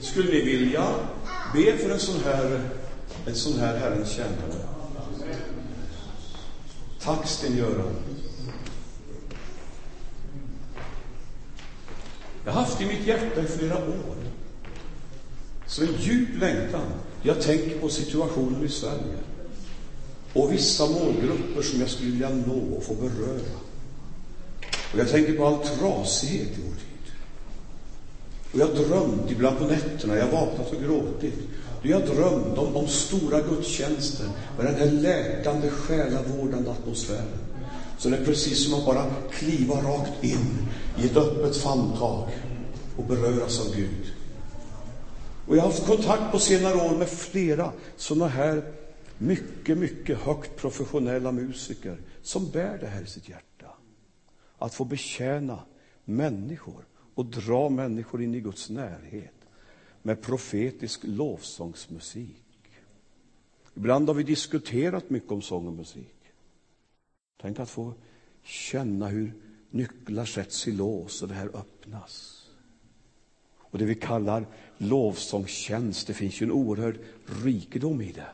Skulle ni vilja be för en sån här, en sån här Herrens tjänare? Tack Sten-Göran. Jag har haft i mitt hjärta i flera år. Så en djup längtan. Jag tänker på situationen i Sverige. Och vissa målgrupper som jag skulle vilja nå och få beröra. Och jag tänker på all trasighet i vår tid. Och jag har drömt ibland på nätterna, jag har vaknat och gråtit. Jag har drömt om, om stora gudstjänster med den här läkande, själavårdande atmosfären. Så det är precis som att bara kliva rakt in i ett öppet famntag och beröras av Gud. Och jag har haft kontakt på senare år med flera sådana här mycket, mycket högt professionella musiker som bär det här i sitt hjärta. Att få betjäna människor och dra människor in i Guds närhet med profetisk lovsångsmusik. Ibland har vi diskuterat mycket om sång och musik. Tänk att få känna hur nycklar sätts i lås och det här öppnas. Och det vi kallar lovsångstjänst, det finns ju en oerhörd rikedom i det.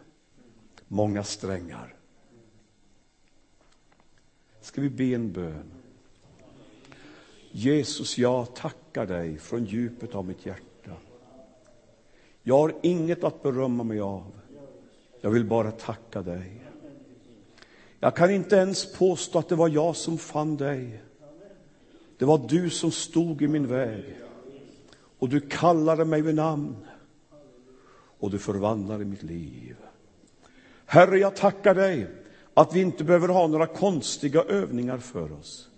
Många strängar. Ska vi be en bön? Jesus, jag tackar dig från djupet av mitt hjärta. Jag har inget att berömma mig av. Jag vill bara tacka dig. Jag kan inte ens påstå att det var jag som fann dig. Det var du som stod i min väg. Och du kallade mig vid namn. Och du förvandlade mitt liv. Herre, jag tackar dig att vi inte behöver ha några konstiga övningar för oss.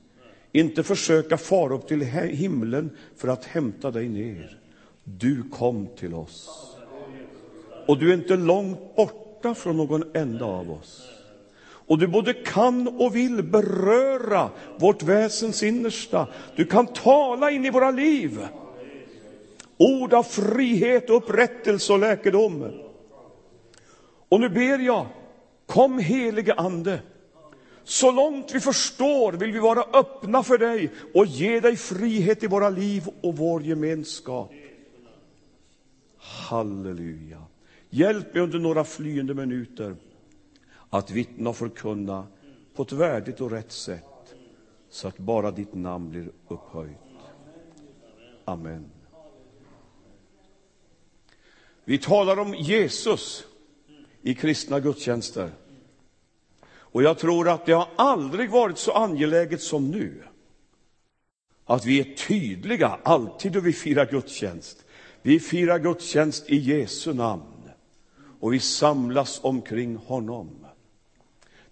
Inte försöka fara upp till himlen för att hämta dig ner. Du kom till oss. Och du är inte långt borta från någon enda av oss. Och du både kan och vill beröra vårt väsens innersta. Du kan tala in i våra liv. Ord av frihet, upprättelse och läkedom. Och nu ber jag, kom helige Ande. Så långt vi förstår vill vi vara öppna för dig och ge dig frihet i våra liv och vår gemenskap. Halleluja. Hjälp mig under några flyende minuter att vittna och förkunna på ett värdigt och rätt sätt så att bara ditt namn blir upphöjt. Amen. Vi talar om Jesus i kristna gudstjänster. Och jag tror att det har aldrig varit så angeläget som nu. Att vi är tydliga alltid då vi firar gudstjänst. Vi firar gudstjänst i Jesu namn och vi samlas omkring honom.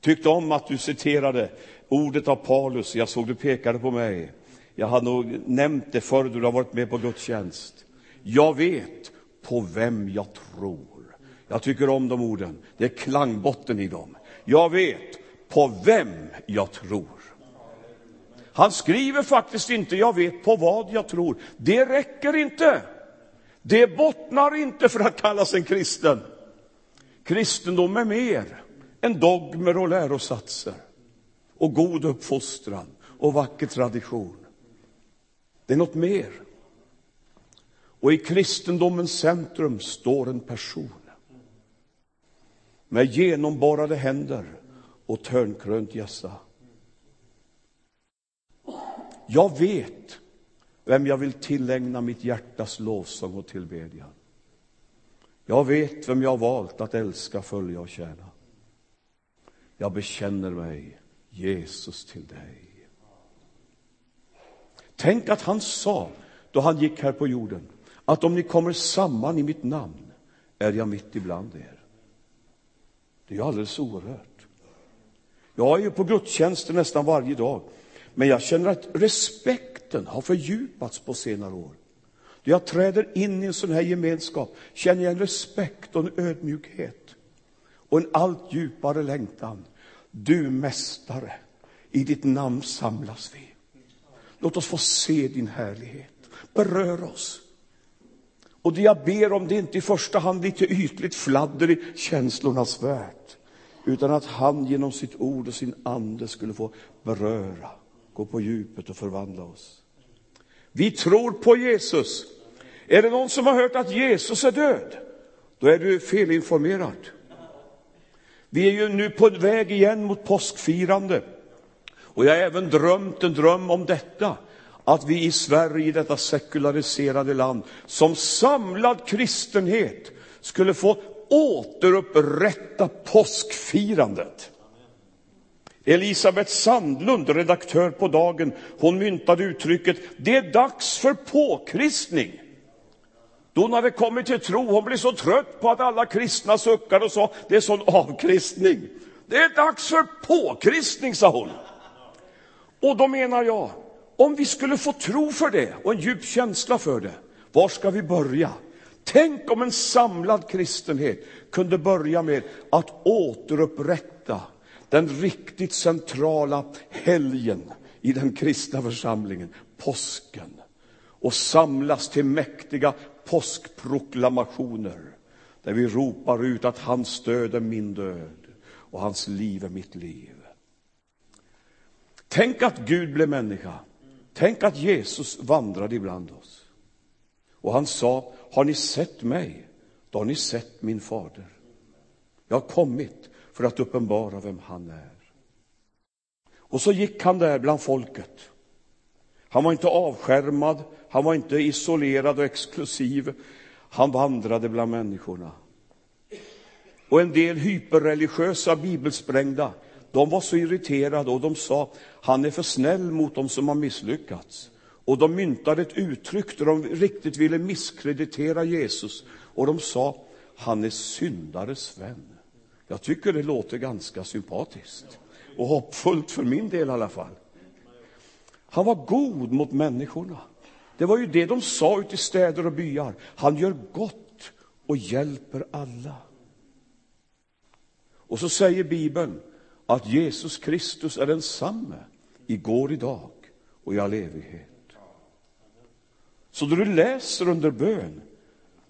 Tyckte om att du citerade ordet av Paulus. Jag såg du pekade på mig. Jag hade nog nämnt det förr du har varit med på gudstjänst. Jag vet på vem jag tror. Jag tycker om de orden. Det är klangbotten i dem. Jag vet på vem jag tror. Han skriver faktiskt inte jag vet på vad jag tror. Det räcker inte. Det bottnar inte för att kallas en kristen. Kristendom är mer än dogmer och lärosatser och god uppfostran och vacker tradition. Det är något mer. Och i kristendomens centrum står en person med genomborrade händer och törnkrönt hjässa. Jag vet vem jag vill tillägna mitt hjärtas lovsång och tillbedjan. Jag vet vem jag har valt att älska, följa och tjäna. Jag bekänner mig, Jesus, till dig. Tänk att han sa, då han gick här på jorden, att om ni kommer samman i mitt namn är jag mitt ibland er. Det är ju alldeles oerhört. Jag är ju på gudstjänster nästan varje dag, men jag känner att respekten har fördjupats på senare år. Då jag träder in i en sån här gemenskap känner jag en respekt och en ödmjukhet och en allt djupare längtan. Du mästare, i ditt namn samlas vi. Låt oss få se din härlighet. Berör oss. Och det jag ber om det är inte i första hand lite ytligt fladder i känslornas värld, utan att han genom sitt ord och sin ande skulle få beröra, gå på djupet och förvandla oss. Vi tror på Jesus, Är det någon som har hört att Jesus är död? Då är du felinformerad. Vi är ju nu på väg igen mot påskfirande. Och jag har även drömt en dröm om detta, att vi i Sverige, i detta sekulariserade land, som samlad kristenhet skulle få återupprätta påskfirandet. Elisabeth Sandlund, redaktör på Dagen, hon myntade uttrycket ”det är dags för påkristning”. Då hon hade kommit till tro, hon blev så trött på att alla kristna suckade och sa det är sån avkristning. Det är dags för påkristning, sa hon. Och då menar jag, om vi skulle få tro för det och en djup känsla för det, var ska vi börja? Tänk om en samlad kristenhet kunde börja med att återupprätta den riktigt centrala helgen i den kristna församlingen, påsken, och samlas till mäktiga påskproklamationer där vi ropar ut att hans död är min död och hans liv är mitt liv. Tänk att Gud blev människa. Tänk att Jesus vandrade ibland oss. Och han sa, har ni sett mig, då har ni sett min fader. Jag har kommit för att uppenbara vem han är. Och så gick han där bland folket. Han var inte avskärmad, han var inte isolerad och exklusiv. Han vandrade bland människorna. Och en del hyperreligiösa, bibelsprängda, de var så irriterade och de sa, han är för snäll mot dem som har misslyckats. Och de myntade ett uttryck där de riktigt ville misskreditera Jesus. Och de sa, han är syndares vän. Jag tycker det låter ganska sympatiskt och hoppfullt för min del i alla fall. Han var god mot människorna. Det var ju det de sa ute i städer och byar. Han gör gott och hjälper alla. Och så säger Bibeln att Jesus Kristus är densamme igår, idag och i all evighet. Så då du läser under bön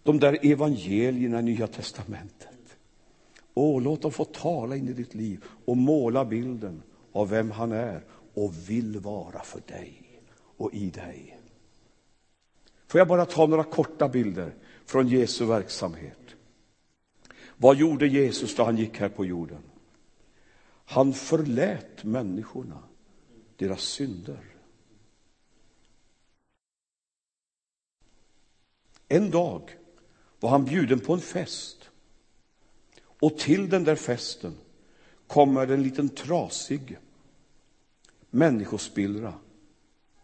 de där evangelierna i Nya testamentet, åh, låt dem få tala in i ditt liv och måla bilden av vem han är och vill vara för dig och i dig. Får jag bara ta några korta bilder från Jesu verksamhet. Vad gjorde Jesus då han gick här på jorden? Han förlät människorna deras synder. En dag var han bjuden på en fest. Och till den där festen kommer en liten trasig människospillra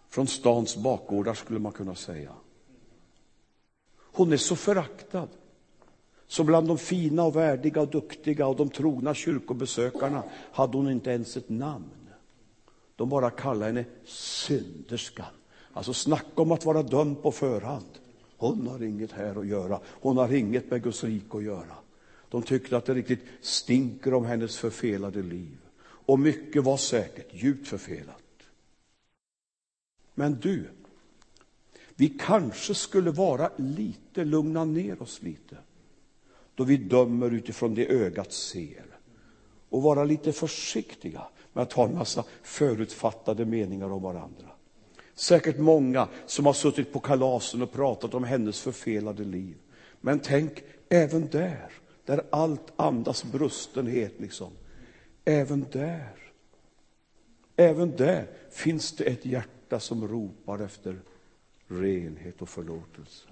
från stans bakgårdar, skulle man kunna säga. Hon är så föraktad. Så bland de fina och värdiga och duktiga och de trogna kyrkobesökarna hade hon inte ens ett namn. De bara kallade henne synderskan. Alltså snacka om att vara dömd på förhand. Hon har inget här att göra. Hon har inget med Guds rike att göra. De tyckte att det riktigt stinker om hennes förfelade liv. Och mycket var säkert djupt förfelat. Men du, vi kanske skulle vara lite, lugna ner oss lite, då vi dömer utifrån det ögat ser och vara lite försiktiga med att ha en massa förutfattade meningar om varandra. Säkert många som har suttit på kalasen och pratat om hennes förfelade liv. Men tänk, även där, där allt andas brustenhet, liksom, även där, även där finns det ett hjärta som ropar efter renhet och förlåtelse.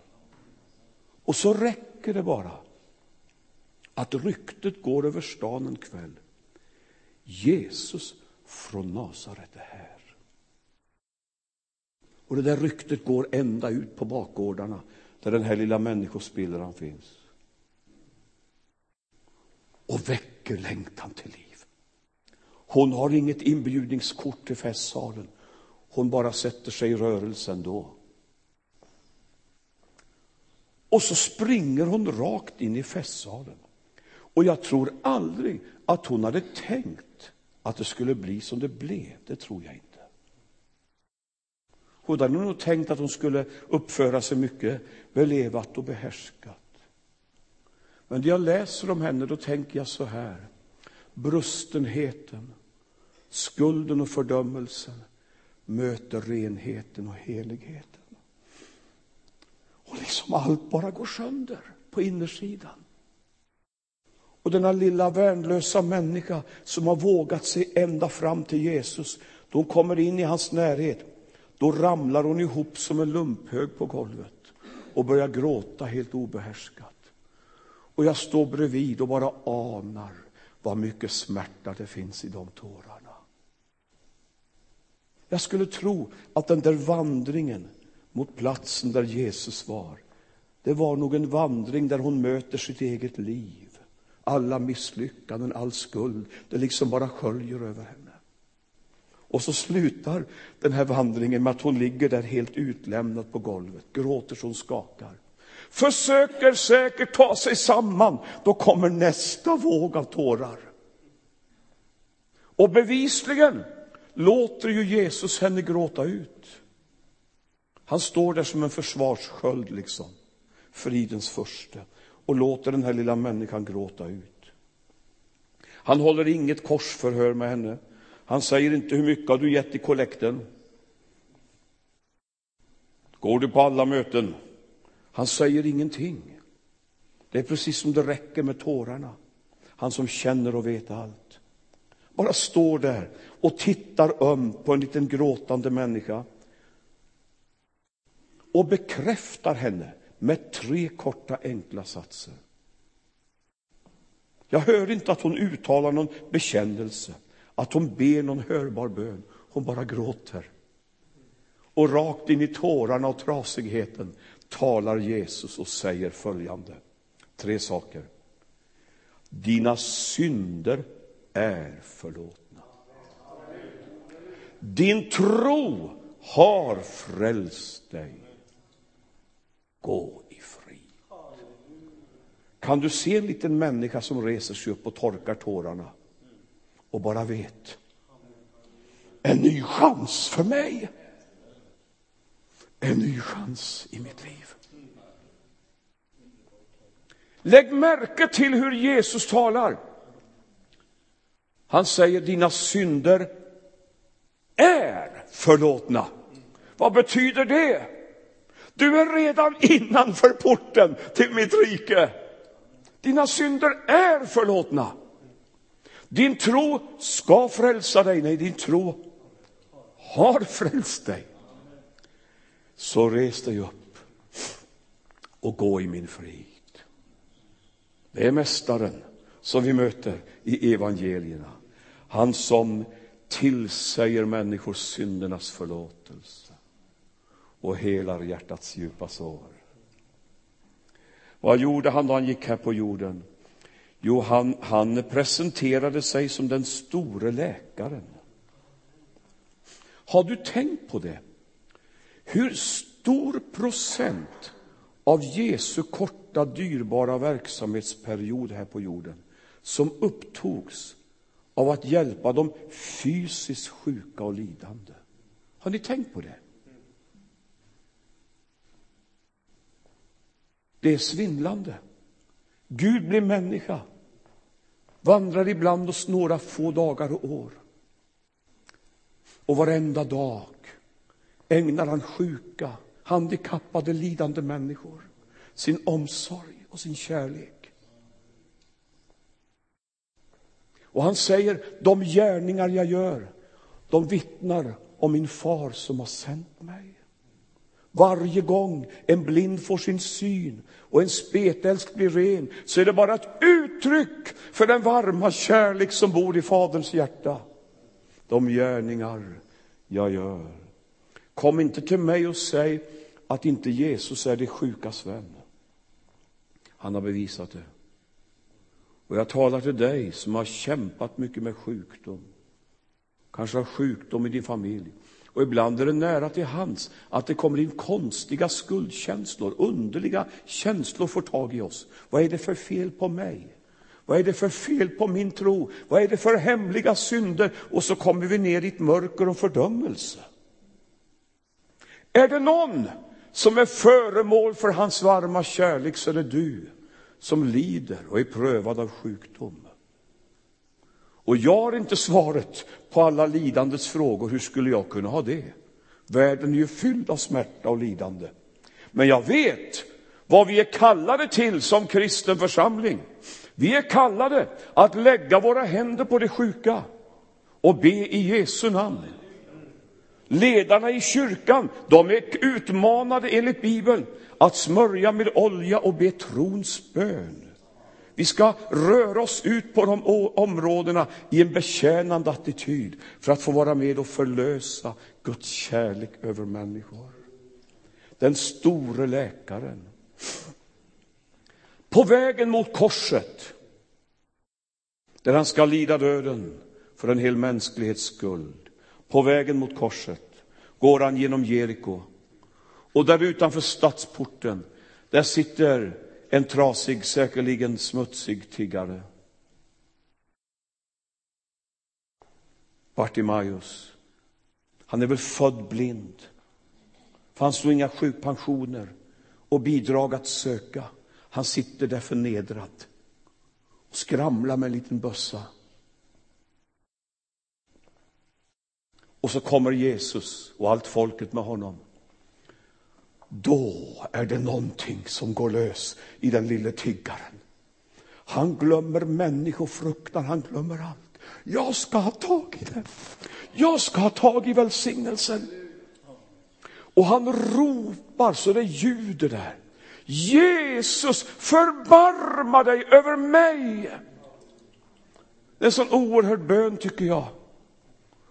Och så räcker det bara att ryktet går över stan en kväll. Jesus från Nasaret är här. Och det där ryktet går ända ut på bakgårdarna där den här lilla människospillran finns. Och väcker längtan till liv. Hon har inget inbjudningskort till festsalen. Hon bara sätter sig i rörelse ändå. Och så springer hon rakt in i festsalen. Och jag tror aldrig att hon hade tänkt att det skulle bli som det blev. Det tror jag inte. Hon hade nog tänkt att hon skulle uppföra sig mycket belevat och behärskat. Men när jag läser om henne, då tänker jag så här. Brustenheten, skulden och fördömelsen möter renheten och heligheten. Och liksom allt bara går sönder på innersidan. Och denna lilla värnlösa människa som har vågat sig ända fram till Jesus, då hon kommer in i hans närhet, då ramlar hon ihop som en lumphög på golvet och börjar gråta helt obehärskat. Och jag står bredvid och bara anar vad mycket smärta det finns i de tårarna. Jag skulle tro att den där vandringen mot platsen där Jesus var, det var nog en vandring där hon möter sitt eget liv. Alla misslyckanden, all skuld, det liksom bara sköljer över henne. Och så slutar den här vandringen med att hon ligger där helt utlämnad på golvet, gråter så hon skakar. Försöker säkert ta sig samman, då kommer nästa våg av tårar. Och bevisligen låter ju Jesus henne gråta ut. Han står där som en försvarssköld, liksom, fridens första, och låter den här lilla människan gråta ut. Han håller inget korsförhör med henne. Han säger inte hur mycket har du gett i kollekten. Går du på alla möten? Han säger ingenting. Det är precis som det räcker med tårarna. Han som känner och vet allt. Bara står där och tittar öm på en liten gråtande människa och bekräftar henne med tre korta enkla satser. Jag hör inte att hon uttalar någon bekännelse, att hon ber någon hörbar bön. Hon bara gråter. Och rakt in i tårarna och trasigheten talar Jesus och säger följande. Tre saker. Dina synder är förlåtna. Din tro har frälst dig. Gå i frid. Kan du se en liten människa som reser sig upp och torkar tårarna och bara vet en ny chans för mig. En ny chans i mitt liv. Lägg märke till hur Jesus talar. Han säger dina synder är förlåtna. Vad betyder det? Du är redan innanför porten till mitt rike. Dina synder är förlåtna. Din tro ska frälsa dig. Nej, din tro har frälst dig. Så res dig upp och gå i min frid. Det är Mästaren som vi möter i evangelierna. Han som tillsäger människor syndernas förlåtelse och helar hjärtats djupa sår. Vad gjorde han då han gick här på jorden? Jo, han, han presenterade sig som den store läkaren. Har du tänkt på det? Hur stor procent av Jesu korta, dyrbara verksamhetsperiod här på jorden som upptogs av att hjälpa de fysiskt sjuka och lidande. Har ni tänkt på det? Det är svindlande. Gud blir människa, vandrar ibland oss några få dagar och år. Och varenda dag ägnar han sjuka, handikappade, lidande människor sin omsorg och sin kärlek. Och han säger, de gärningar jag gör, de vittnar om min far som har sänt mig. Varje gång en blind får sin syn och en spetälsk blir ren så är det bara ett uttryck för den varma kärlek som bor i Faderns hjärta. De gärningar jag gör. Kom inte till mig och säg att inte Jesus är de sjukas vän. Han har bevisat det. Och jag talar till dig som har kämpat mycket med sjukdom. Kanske har sjukdom i din familj. Och ibland är det nära till hands att det kommer in konstiga skuldkänslor, underliga känslor får tag i oss. Vad är det för fel på mig? Vad är det för fel på min tro? Vad är det för hemliga synder? Och så kommer vi ner i ett mörker och fördömelse. Är det någon som är föremål för hans varma kärlek så är det du som lider och är prövad av sjukdom. Och jag har inte svaret på alla lidandets frågor. Hur skulle jag kunna ha det? Världen är ju fylld av smärta och lidande. Men jag vet vad vi är kallade till som kristen församling. Vi är kallade att lägga våra händer på de sjuka och be i Jesu namn. Ledarna i kyrkan, de är utmanade enligt Bibeln att smörja med olja och be trons bön. Vi ska röra oss ut på de områdena i en betjänande attityd för att få vara med och förlösa Guds kärlek över människor. Den store läkaren. På vägen mot korset, där han ska lida döden för en hel mänsklighets skuld. På vägen mot korset går han genom Jeriko. Och där utanför stadsporten, där sitter en trasig, säkerligen smutsig tiggare. Bartimaeus. Han är väl född blind. Fanns då inga sjukpensioner och bidrag att söka. Han sitter där förnedrad och skramlar med en liten bössa. Och så kommer Jesus och allt folket med honom. Då är det någonting som går lös i den lille tiggaren. Han glömmer människofruktan, han glömmer allt. Jag ska ha tag i det. Jag ska ha tag i välsignelsen. Och han ropar så det ljuder där. Jesus, förbarma dig över mig. Det är en sån oerhörd bön tycker jag.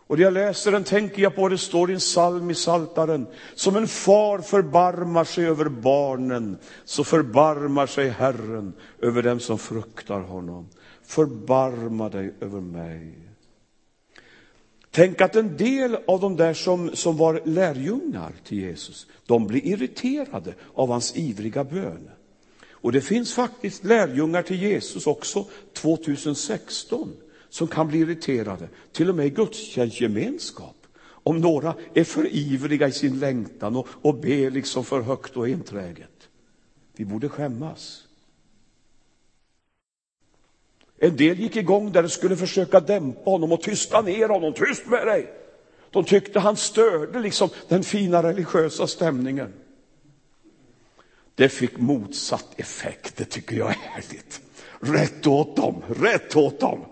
Och när jag läser den tänker jag på, det står i en psalm i Saltaren. Som en far förbarmar sig över barnen, så förbarmar sig Herren över dem som fruktar honom. Förbarma dig över mig. Tänk att en del av de där som, som var lärjungar till Jesus, de blir irriterade av hans ivriga bön. Och det finns faktiskt lärjungar till Jesus också 2016 som kan bli irriterade, till och med i gudstjänstgemenskap. Om några är för ivriga i sin längtan och, och ber liksom för högt och enträget. Vi borde skämmas. En del gick igång där och skulle försöka dämpa honom och tysta ner honom. Tyst med dig! De tyckte han störde liksom den fina religiösa stämningen. Det fick motsatt effekt, det tycker jag är härligt. Rätt åt dem, rätt åt dem.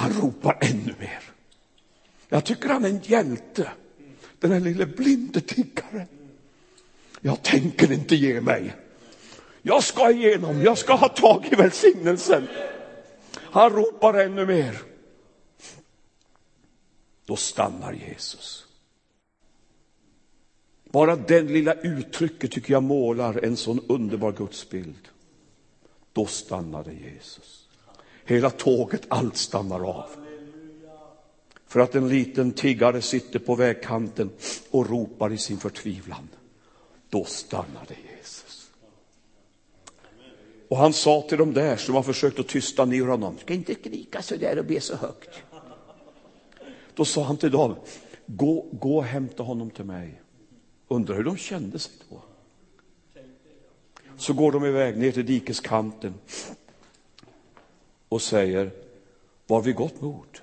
Han ropar ännu mer. Jag tycker han är en hjälte, den här lille blinde tiggaren. Jag tänker inte ge mig. Jag ska igenom, jag ska ha tag i välsignelsen. Han ropar ännu mer. Då stannar Jesus. Bara den lilla uttrycket tycker jag målar en sån underbar gudsbild. Då stannade Jesus. Hela tåget, allt stannar av. För att en liten tiggare sitter på vägkanten och ropar i sin förtvivlan. Då stannade Jesus. Och han sa till de där som har försökt att tysta ner honom, ska inte skrika så där och be så högt. Då sa han till dem, gå, gå och hämta honom till mig. Undrar hur de kände sig då. Så går de iväg ner till dikeskanten och säger, var vi gott mod?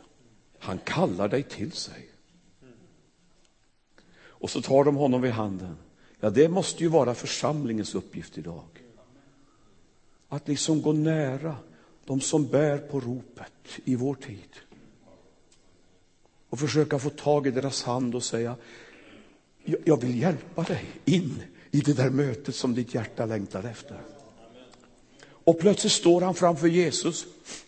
Han kallar dig till sig. Och så tar de honom vid handen. Ja, det måste ju vara församlingens uppgift idag. Att liksom gå nära de som bär på ropet i vår tid. Och försöka få tag i deras hand och säga, jag vill hjälpa dig in i det där mötet som ditt hjärta längtar efter. Och plötsligt står han framför Jesus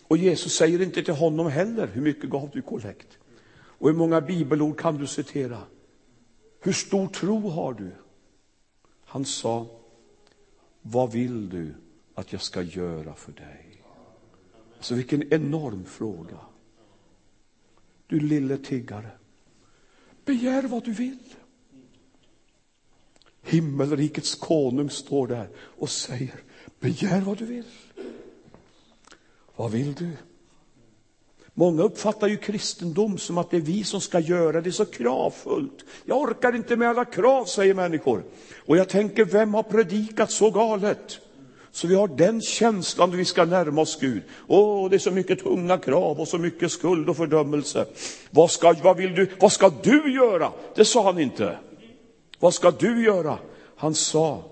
och Jesus säger inte till honom heller, hur mycket gav du kollekt? Och hur många bibelord kan du citera? Hur stor tro har du? Han sa, vad vill du att jag ska göra för dig? Alltså vilken enorm fråga. Du lille tiggare, begär vad du vill. Himmelrikets konung står där och säger, begär vad du vill. Vad vill du? Många uppfattar ju kristendom som att det är vi som ska göra det så kravfullt. Jag orkar inte med alla krav, säger människor. Och jag tänker, vem har predikat så galet? Så vi har den känslan då vi ska närma oss Gud. Åh, det är så mycket tunga krav och så mycket skuld och fördömelse. Vad ska, vad vill du, vad ska du göra? Det sa han inte. Vad ska du göra? Han sa,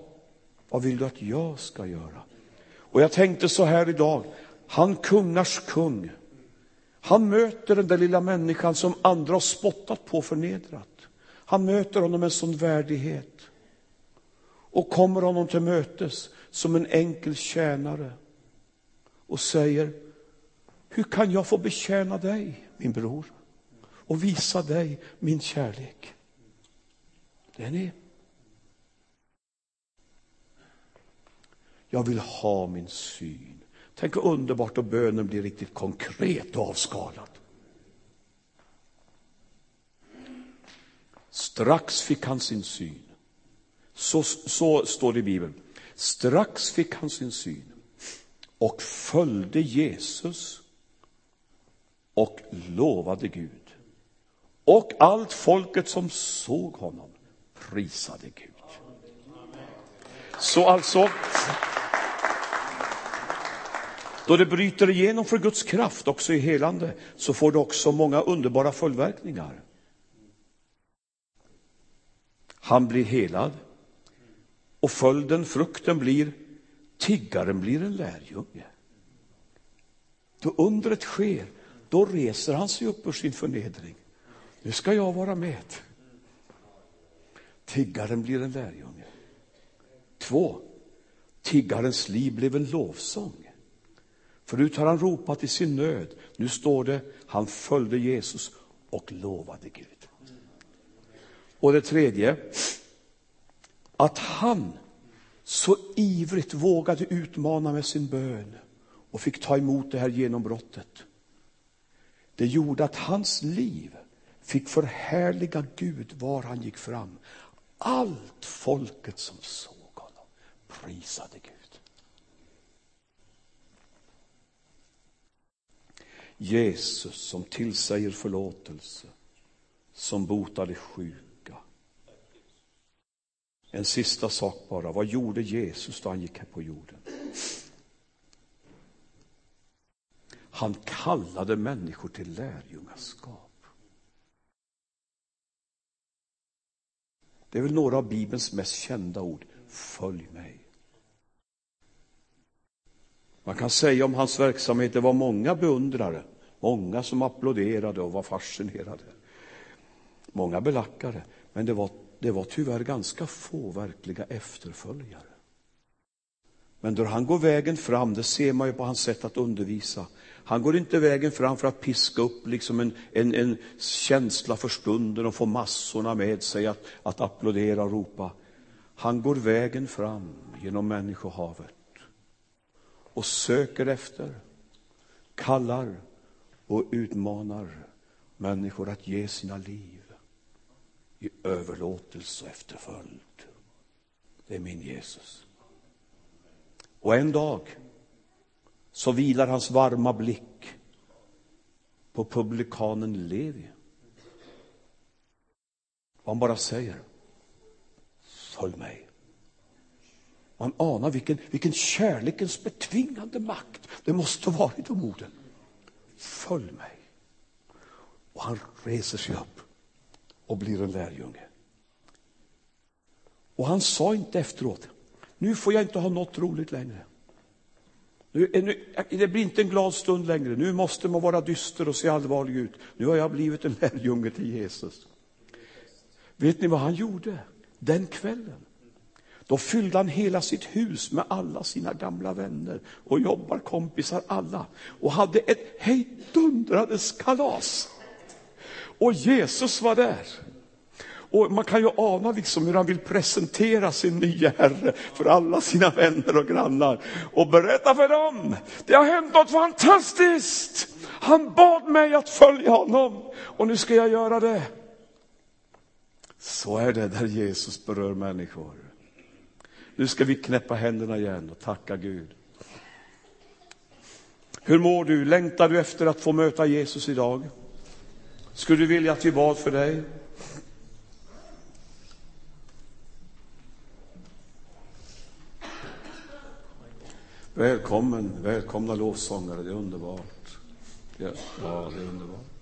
vad vill du att jag ska göra? Och jag tänkte så här idag, han kungars kung. Han möter den där lilla människan som andra har spottat på och förnedrat. Han möter honom med en sån värdighet och kommer honom till mötes som en enkel tjänare och säger, hur kan jag få betjäna dig, min bror, och visa dig min kärlek? Det är ni. Jag vill ha min syn. Tänk hur underbart och bönen blir riktigt konkret och avskalad. Strax fick han sin syn. Så, så står det i Bibeln. Strax fick han sin syn och följde Jesus och lovade Gud. Och allt folket som såg honom prisade Gud. Så alltså, då det bryter igenom för Guds kraft också i helande, så får det också många underbara följdverkningar. Han blir helad. Och följden, frukten blir, tiggaren blir en lärjunge. Då undret sker, då reser han sig upp ur sin förnedring. Nu ska jag vara med. Tiggaren blir en lärjunge. Två, tiggarens liv blev en lovsång. Förut har han ropat i sin nöd. Nu står det, han följde Jesus och lovade Gud. Och det tredje, att han så ivrigt vågade utmana med sin bön och fick ta emot det här genombrottet. Det gjorde att hans liv fick förhärliga Gud var han gick fram. Allt folket som såg honom prisade Gud. Jesus som tillsäger förlåtelse, som botar de sjuka. en sista sak bara. Vad gjorde Jesus då han gick här på jorden? Han kallade människor till lärjungaskap. Det är väl några av Bibelns mest kända ord. Följ mig. Man kan säga om hans verksamhet, det var många beundrare, många som applåderade och var fascinerade. Många belackare, men det var det var tyvärr ganska få verkliga efterföljare. Men då han går vägen fram, det ser man ju på hans sätt att undervisa. Han går inte vägen fram för att piska upp liksom en, en, en känsla för stunden och få massorna med sig att, att applådera och ropa. Han går vägen fram genom människohavet och söker efter, kallar och utmanar människor att ge sina liv i överlåtelse och efterföljd. Det är min Jesus. Och en dag så vilar hans varma blick på publikanen Levi. Och han bara säger, följ mig. Man anar vilken, vilken kärlekens betvingande makt det måste varit om orden. Följ mig. Och han reser sig upp och blir en lärjunge. Och han sa inte efteråt, nu får jag inte ha något roligt längre. Nu, nu, det blir inte en glad stund längre, nu måste man vara dyster och se allvarlig ut. Nu har jag blivit en lärjunge till Jesus. Vet ni vad han gjorde den kvällen? Då fyllde han hela sitt hus med alla sina gamla vänner och jobbarkompisar alla och hade ett hejdundrades kalas. Och Jesus var där. Och man kan ju ana liksom hur han vill presentera sin nya Herre för alla sina vänner och grannar och berätta för dem, det har hänt något fantastiskt. Han bad mig att följa honom och nu ska jag göra det. Så är det där Jesus berör människor. Nu ska vi knäppa händerna igen och tacka Gud. Hur mår du? Längtar du efter att få möta Jesus idag? Skulle du vilja att vi bad för dig? Välkommen, välkomna lovsångare, det är underbart. Ja, det är underbart.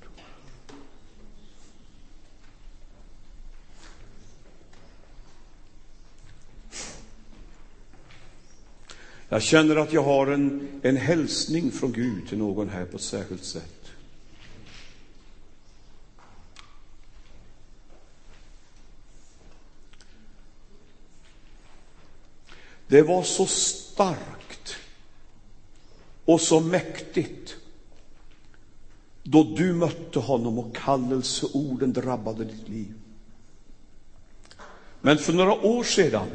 Jag känner att jag har en, en hälsning från Gud till någon här på ett särskilt sätt. Det var så starkt och så mäktigt då du mötte honom och kallelseorden drabbade ditt liv. Men för några år sedan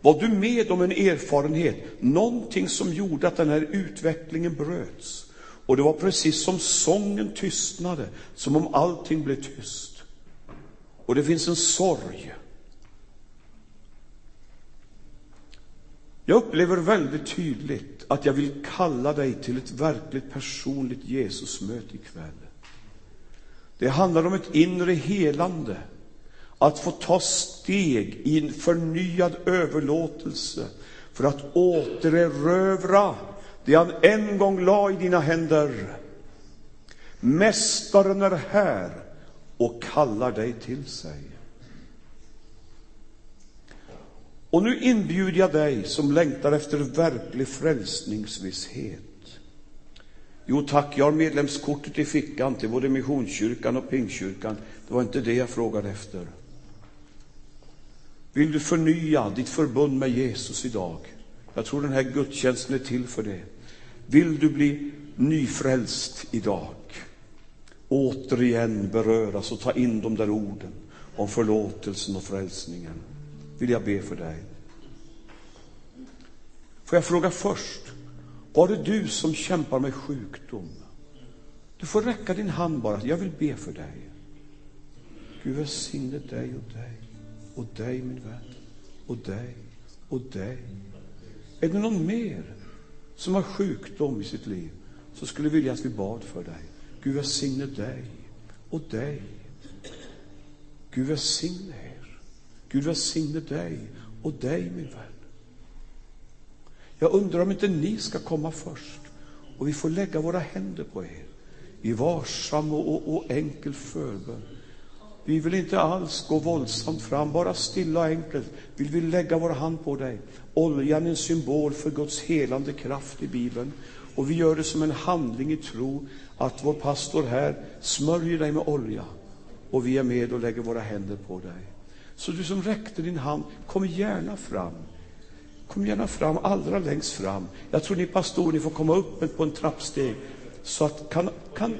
var du med om en erfarenhet, någonting som gjorde att den här utvecklingen bröts. Och det var precis som sången tystnade, som om allting blev tyst. Och det finns en sorg. Jag upplever väldigt tydligt att jag vill kalla dig till ett verkligt personligt Jesusmöte ikväll. Det handlar om ett inre helande att få ta steg i en förnyad överlåtelse för att återerövra det han en gång la i dina händer. Mästaren är här och kallar dig till sig. Och nu inbjuder jag dig som längtar efter verklig frälsningsvisshet. Jo tack, jag har medlemskortet i fickan till både Missionskyrkan och Pingstkyrkan. Det var inte det jag frågade efter. Vill du förnya ditt förbund med Jesus idag? Jag tror den här gudstjänsten är till för det. Vill du bli nyfrälst idag? Återigen beröras och ta in de där orden om förlåtelsen och frälsningen. Vill jag be för dig. Får jag fråga först, var det du som kämpar med sjukdom? Du får räcka din hand bara. Jag vill be för dig. Gud välsigne dig och dig och dig min vän och dig och dig. Är det någon mer som har sjukdom i sitt liv så skulle jag vilja att vi bad för dig. Gud välsigne dig och dig. Gud välsigne er. Gud välsigne dig och dig min vän. Jag undrar om inte ni ska komma först och vi får lägga våra händer på er i varsam och, och, och enkel förbön. Vi vill inte alls gå våldsamt fram, bara stilla och enkelt vill vi lägga vår hand på dig. Oljan är en symbol för Guds helande kraft i Bibeln. Och vi gör det som en handling i tro att vår pastor här smörjer dig med olja och vi är med och lägger våra händer på dig. Så du som räckte din hand, kom gärna fram. Kom gärna fram, allra längst fram. Jag tror ni pastorer, ni får komma upp på en trappsteg så att kan, kan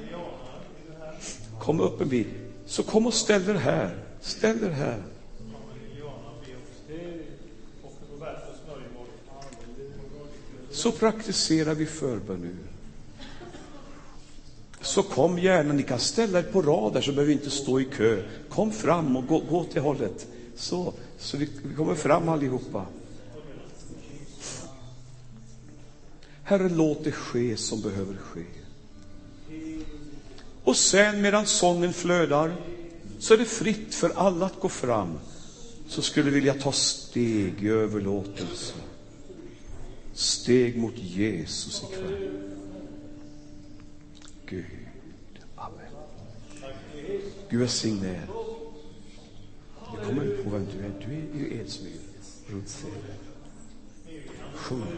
komma upp en bit. Så kom och ställ er här. Ställ er här. Så praktiserar vi förbön nu. Så kom gärna, ni kan ställa er på rad där så behöver vi inte stå i kö. Kom fram och gå, gå till hållet. Så, så vi, vi kommer fram allihopa. Herre, låt det ske som behöver ske. Och sen medan sången flödar så är det fritt för alla att gå fram så skulle vilja ta steg i överlåtelse. Steg mot Jesus ikväll. Gud, amen. Gud välsigne er. Jag kommer inte på vem du är. Du är ju Edsmyr, Ruth Sjung.